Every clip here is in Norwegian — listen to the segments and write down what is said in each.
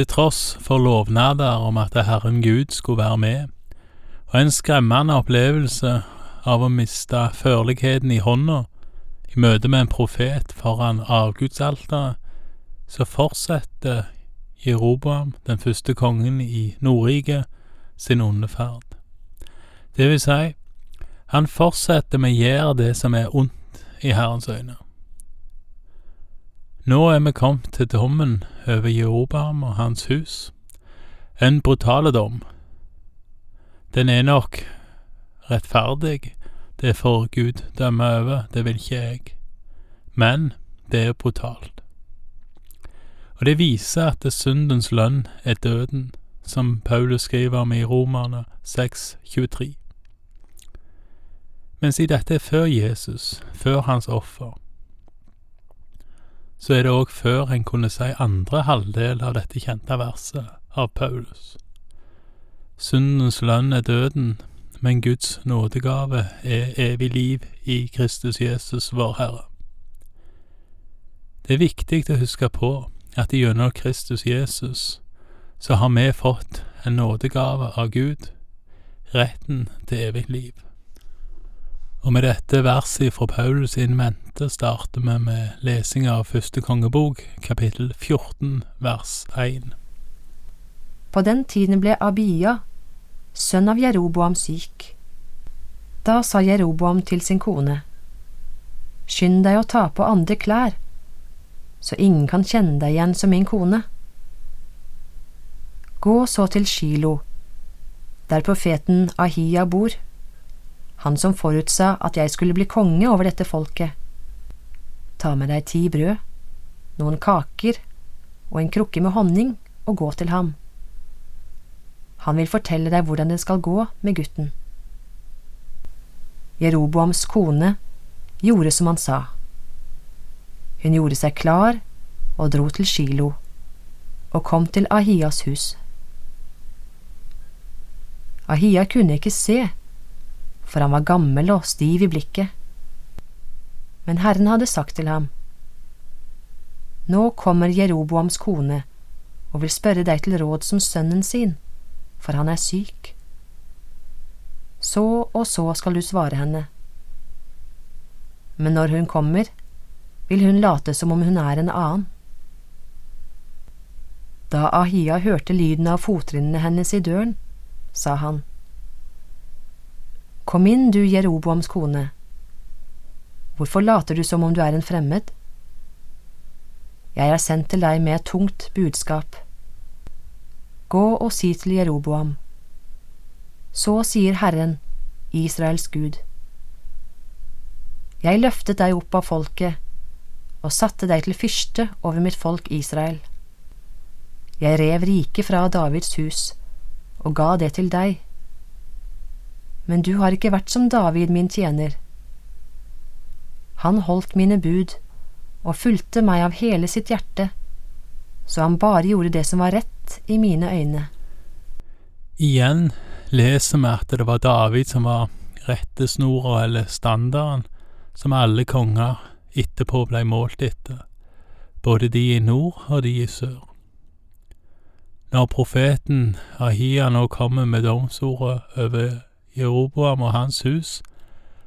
til tross for lovnader om at Herren Gud skulle være med, og en skremmende opplevelse av å miste førligheten i hånda i møte med en profet foran avgudsalteret, så fortsetter Jeroboam, den første kongen i Nordriket, sin onde ferd. Det vil si, han fortsetter med å gjøre det som er ondt i Herrens øyne. Nå er vi kommet til dommen over Jeroboam og hans hus, en brutale dom. Den er nok rettferdig, det får Gud dømme over, det vil ikke jeg, men det er brutalt. Og det viser at syndens lønn er døden, som Paulus skriver om i Romerne 6,23. Men si dette er før Jesus, før hans offer, så er det òg før en kunne si andre halvdel av dette kjente verset av Paulus. Syndens lønn er døden, men Guds nådegave er evig liv i Kristus Jesus, vår Herre. Det er viktig å huske på at gjennom Kristus Jesus så har vi fått en nådegave av Gud, retten til evig liv. Og med dette verset fra Paulus in starter vi med lesing av første kongebok, kapittel 14, vers 1. På den tiden ble Abia, sønn av Jeroboam, syk. Da sa Jeroboam til sin kone, Skynd deg å ta på andre klær, så ingen kan kjenne deg igjen som min kone. Gå så til Shilo, der profeten Ahia bor han som forutsa at jeg skulle bli konge over dette folket. Ta med deg ti brød, noen kaker og en krukke med honning og gå til ham. Han vil fortelle deg hvordan det skal gå med gutten. Jeroboams kone gjorde som han sa. Hun gjorde seg klar og dro til Shilo og kom til Ahias hus. Ahia kunne ikke se for han var gammel og stiv i blikket. Men Herren hadde sagt til ham, Nå kommer Jeroboams kone og vil spørre deg til råd som sønnen sin, for han er syk. Så og så skal du svare henne. Men når hun kommer, vil hun late som om hun er en annen. Da Ahia hørte lyden av fottrinnene hennes i døren, sa han, Kom inn, du Jeroboams kone. Hvorfor later du som om du er en fremmed? Jeg er sendt til deg med et tungt budskap. Gå og si til Jeroboam. Så sier Herren, Israels Gud. Jeg løftet deg opp av folket og satte deg til fyrste over mitt folk Israel. Jeg rev riket fra Davids hus og ga det til deg men du har ikke vært som David, min tjener. Han holdt mine bud og fulgte meg av hele sitt hjerte, så han bare gjorde det som var rett i mine øyne. Igjen leser vi at det var David som var rettesnora eller standarden som alle konger etterpå ble målt etter, både de i nord og de i sør. Når profeten Ahia nå kommer med domsordet over Jeroboam og hans hus,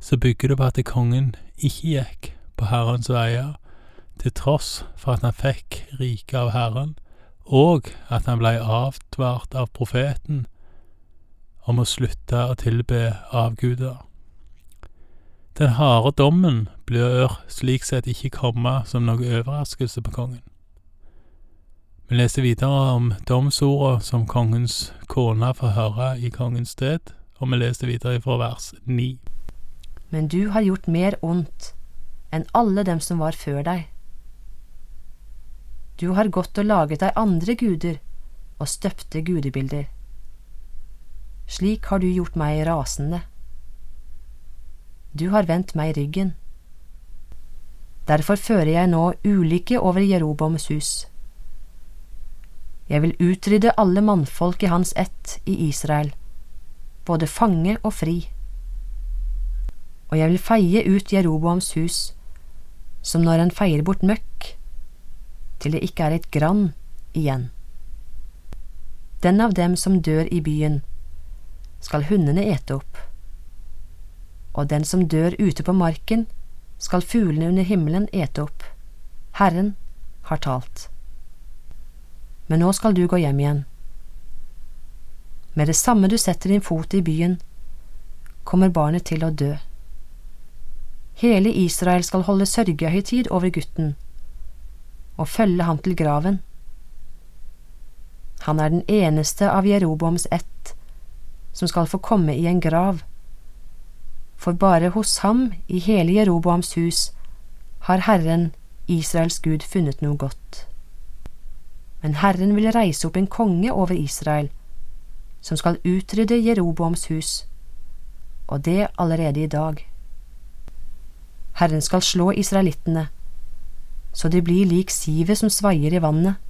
så bygger det på at kongen ikke gikk på Herrens veier, til tross for at han fikk riket av Herren, og at han blei avtvart av profeten om å slutte å tilbe avguder. Den harde dommen blir slik sett ikke komme som noe overraskelse på kongen. Vi leser videre om domsorda som kongens kone får høre i kongens sted, og vi leser videre fra vers 9. Men du har gjort mer ondt enn alle dem som var før deg. Du har gått og laget deg andre guder og støpte gudebilder. Slik har du gjort meg rasende. Du har vendt meg ryggen. Derfor fører jeg nå ulykke over Jeroboms hus. Jeg vil utrydde alle mannfolk i hans ett i Israel både fange og fri. Og jeg vil feie ut Jeroboams hus, som når en feier bort møkk, til det ikke er et grann igjen. Den av dem som dør i byen, skal hundene ete opp, og den som dør ute på marken, skal fuglene under himmelen ete opp. Herren har talt. Men nå skal du gå hjem igjen. Med det samme du setter din fot i byen, kommer barnet til å dø. Hele Israel skal holde sørgehøytid over gutten og følge ham til graven. Han er den eneste av Jeroboams ett som skal få komme i en grav, for bare hos ham i hele Jeroboams hus har Herren, Israels Gud, funnet noe godt. Men Herren vil reise opp en konge over Israel, som skal utrydde Jeroboams hus, og det allerede i dag. Herren skal slå israelittene, så de blir lik sivet som svaier i vannet.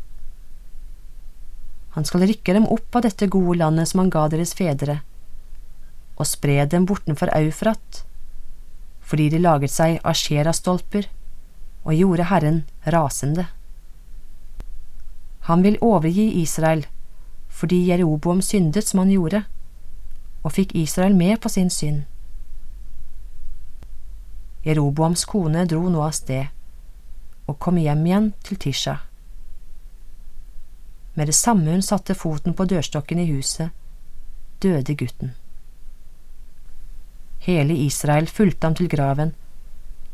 Han skal rykke dem opp av dette gode landet som han ga deres fedre, og spre dem bortenfor Eufrat, fordi de laget seg asherastolper og gjorde Herren rasende. Han vil overgi Israel fordi Jeroboam syndet som han gjorde, og fikk Israel med på sin synd. Jeroboams kone dro nå av sted og kom hjem igjen til Tisha. Med det samme hun satte foten på dørstokken i huset, døde gutten. Hele Israel fulgte ham til graven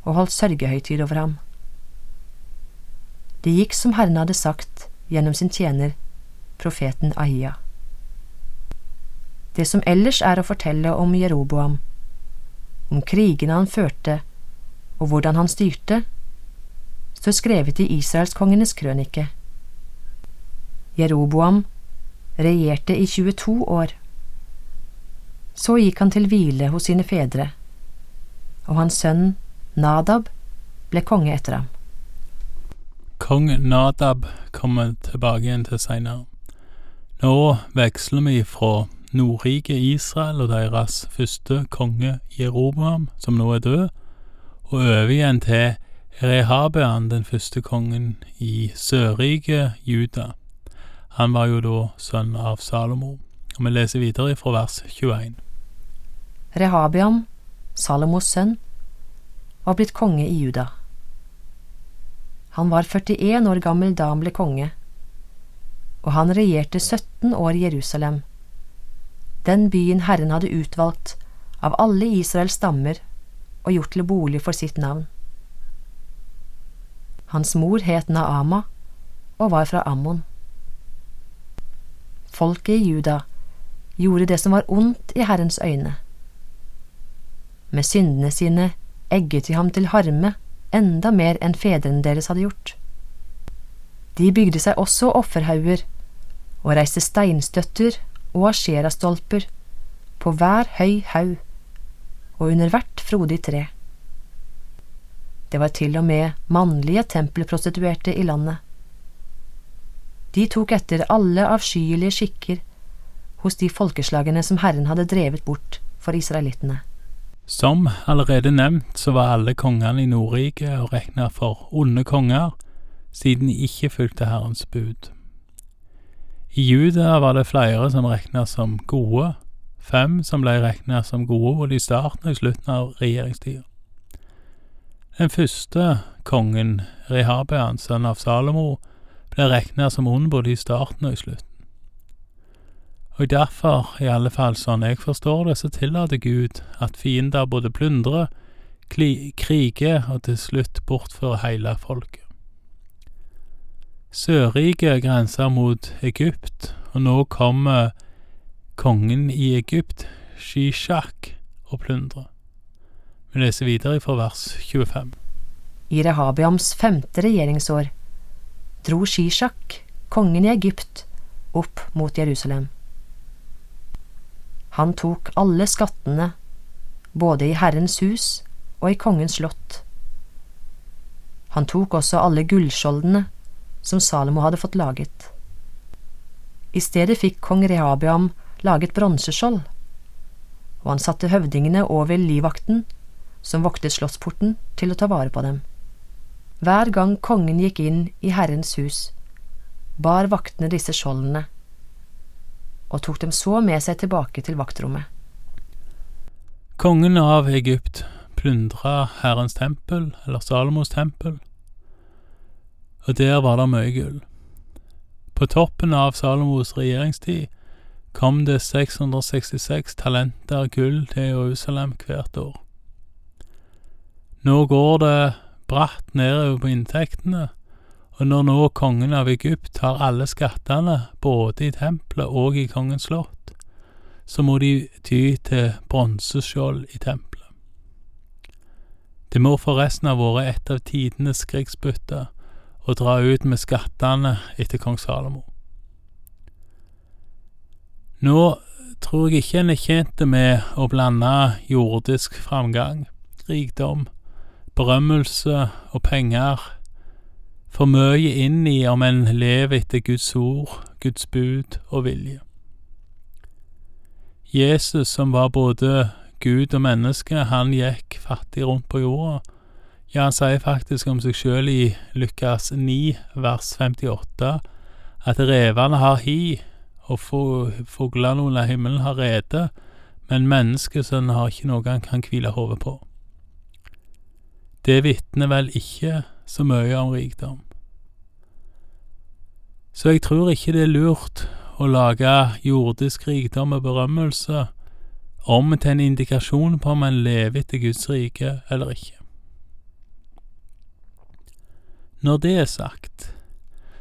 og holdt sørgehøytid over ham. Det gikk som Herren hadde sagt gjennom sin tjener, profeten Ahia. Det som ellers er å fortelle om Jeroboam, om krigene han førte og hvordan han styrte, står skrevet i Israelskongenes krønike. Jeroboam regjerte i 22 år. Så gikk han til hvile hos sine fedre, og hans sønn Nadab ble konge etter ham. Kong Nadab kommer tilbake igjen til seinere. Nå veksler vi fra Nordriket Israel og deres første konge Jeroboam, som nå er død, og over igjen til Rehabean, den første kongen i Sørriket Juda. Han var jo da sønn av Salomo. Og vi leser videre fra vers 21. Rehabian, Salomos sønn, var blitt konge i Juda. Han var 41 år gammel da han ble konge, og han regjerte 17 år i Jerusalem, den byen Herren hadde utvalgt av alle Israels stammer og gjort til bolig for sitt navn. Hans mor het Naama og var fra Ammon. Folket i Juda gjorde det som var ondt i Herrens øyne. Med syndene sine egget de ham til harme enda mer enn fedrene deres hadde gjort. De bygde seg også offerhauger og reiste steinstøtter og asjerastolper på hver høy haug og under hvert frodig tre. Det var til og med mannlige tempelprostituerte i landet. De tok etter alle avskyelige skikker hos de folkeslagene som Herren hadde drevet bort for israelittene. Som allerede nevnt så var alle kongene i Nordriket å regne for onde konger, siden de ikke fulgte Herrens bud. I Juda var det flere som regna som gode, fem som ble regna som gode både i starten og i slutten av regjeringstida. Den første kongen, Rehabean, sønn av Salomo, ble regna som ond både i starten og i slutten. Og derfor, i alle fall sånn jeg forstår det, så tillater Gud at fiender både plyndrer, kriger og til slutt bortfører hele folket. Sørriket grenser mot Egypt, og nå kommer kongen i Egypt, Shishak, og plundrer. Vi leser videre fra vers 25. I Rehabiams femte regjeringsår dro Shishak, kongen i Egypt, opp mot Jerusalem. Han tok alle skattene, både i Herrens hus og i kongens slott. Han tok også alle gullskjoldene som Salomo hadde fått laget. I stedet fikk kong Rehabiam laget bronseskjold, og han satte høvdingene over livvakten som voktet slottsporten, til å ta vare på dem. Hver gang kongen gikk inn i Herrens hus, bar vaktene disse skjoldene, og tok dem så med seg tilbake til vaktrommet. Kongen av Egypt plyndra Herrens tempel, eller Salomos tempel, og der var det mye gull. På toppen av Salomos regjeringstid kom det 666 talenter gull til Jerusalem hvert år. Nå går det bratt nedover på inntektene, og når nå kongen av Egypt har alle skattene, både i tempelet og i kongens slott, så må de ty til bronseskjold i tempelet. Det må forresten ha vært et av tidenes krigsbytter å dra ut med skattene etter kong Salomo. Nå tror jeg ikke en er tjent med å blande jordisk framgang, rikdom, berømmelse og penger for mye inn i om en lever etter Guds ord, Guds bud og vilje. Jesus, som var både Gud og menneske, han gikk fattig rundt på jorda. Ja, han sier faktisk om seg sjøl i Lukas 9, vers 58, at revene har hi, og fuglene under himmelen har rede, men menneskesønnen har ikke noe han kan hvile hodet på. Det vitner vel ikke så mye om rikdom. Så jeg tror ikke det er lurt å lage jordisk rikdom og berømmelse om til en indikasjon på om en lever etter Guds rike eller ikke. Når det er sagt,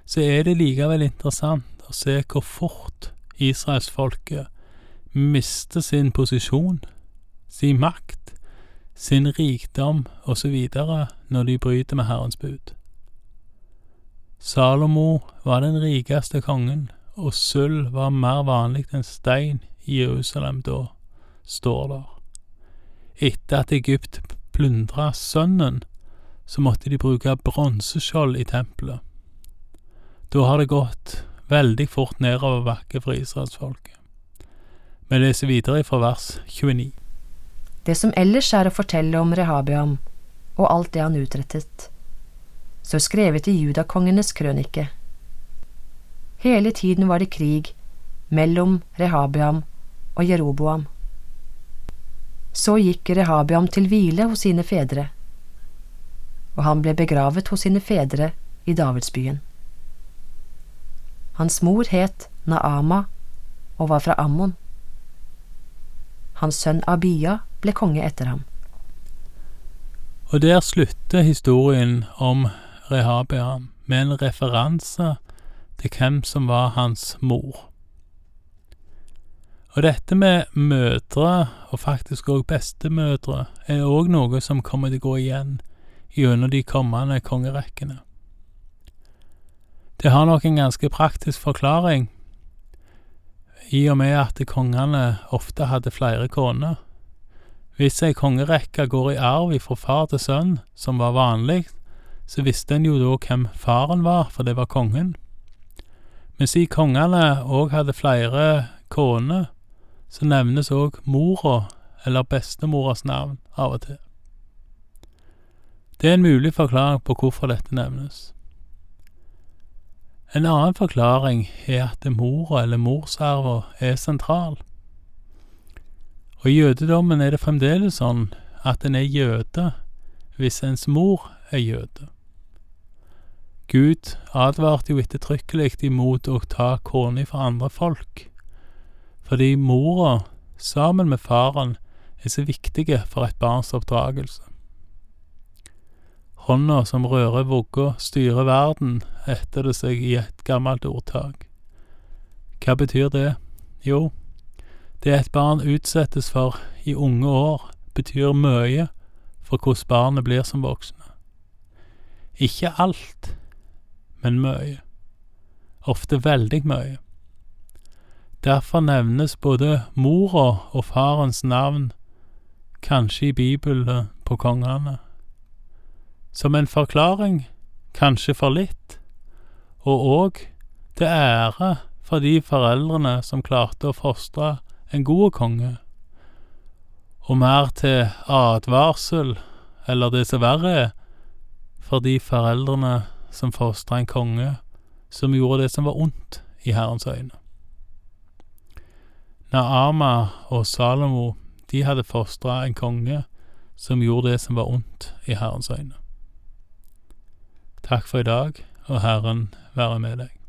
så er det likevel interessant å se hvor fort israelsfolket mister sin posisjon, sin makt, sin rikdom osv. når de bryter med Herrens bud. Salomo var den rikeste kongen, og sølv var mer vanlig enn stein i Jerusalem da, står der. Etter at Egypt plyndra sønnen, så måtte de bruke bronseskjold i tempelet. Da har det gått veldig fort nedover bakke for israelsfolket. Vi leser videre fra vers 29. Det som ellers er å fortelle om Rehabiam og alt det han utrettet, så skrevet i judakongenes krønike. Hele tiden var det krig mellom Rehabiam og Jeroboam. Så gikk Rehabiam til hvile hos sine fedre, og han ble begravet hos sine fedre i Davidsbyen. Hans mor het Naama og var fra Ammon. Hans sønn Abia ble konge etter ham. Og der slutter historien om Rehabiam med en referanse til hvem som var hans mor. Og dette med mødre, og faktisk òg bestemødre, er òg noe som kommer til å gå igjen gjennom de kommende kongerekkene. Det har nok en ganske praktisk forklaring, i og med at kongene ofte hadde flere koner. Hvis ei kongerekke går i arv fra far til sønn, som var vanlig, så visste en jo da hvem faren var, for det var kongen. Men siden kongene òg hadde flere koner, så nevnes òg mora, eller bestemoras navn, av og til. Det er en mulig forklaring på hvorfor dette nevnes. En annen forklaring er at mora eller morsarven er sentral. Og i jødedommen er det fremdeles sånn at en er jøde hvis ens mor er jøde. Gud advarte jo ettertrykkelig imot å ta kona fra andre folk, fordi mora, sammen med faren, er så viktige for et barns oppdragelse. Hånda som rører vugga, styrer verden, heter det seg i et gammelt ordtak. Hva betyr det? Jo, det et barn utsettes for i unge år, betyr mye for hvordan barnet blir som voksne. Ikke alt, men mye. Ofte veldig mye. Derfor nevnes både mora og farens navn, kanskje i Bibelen, på kongene. Som en forklaring, kanskje for litt, og òg til ære for de foreldrene som klarte å fostre en god konge, og mer til advarsel, eller det som verre er, for de foreldrene som fostra en konge som gjorde det som var ondt i Herrens øyne. Naama og Salomo, de hadde fostra en konge som gjorde det som var ondt i Herrens øyne. Takk for i dag, og Herren være med deg.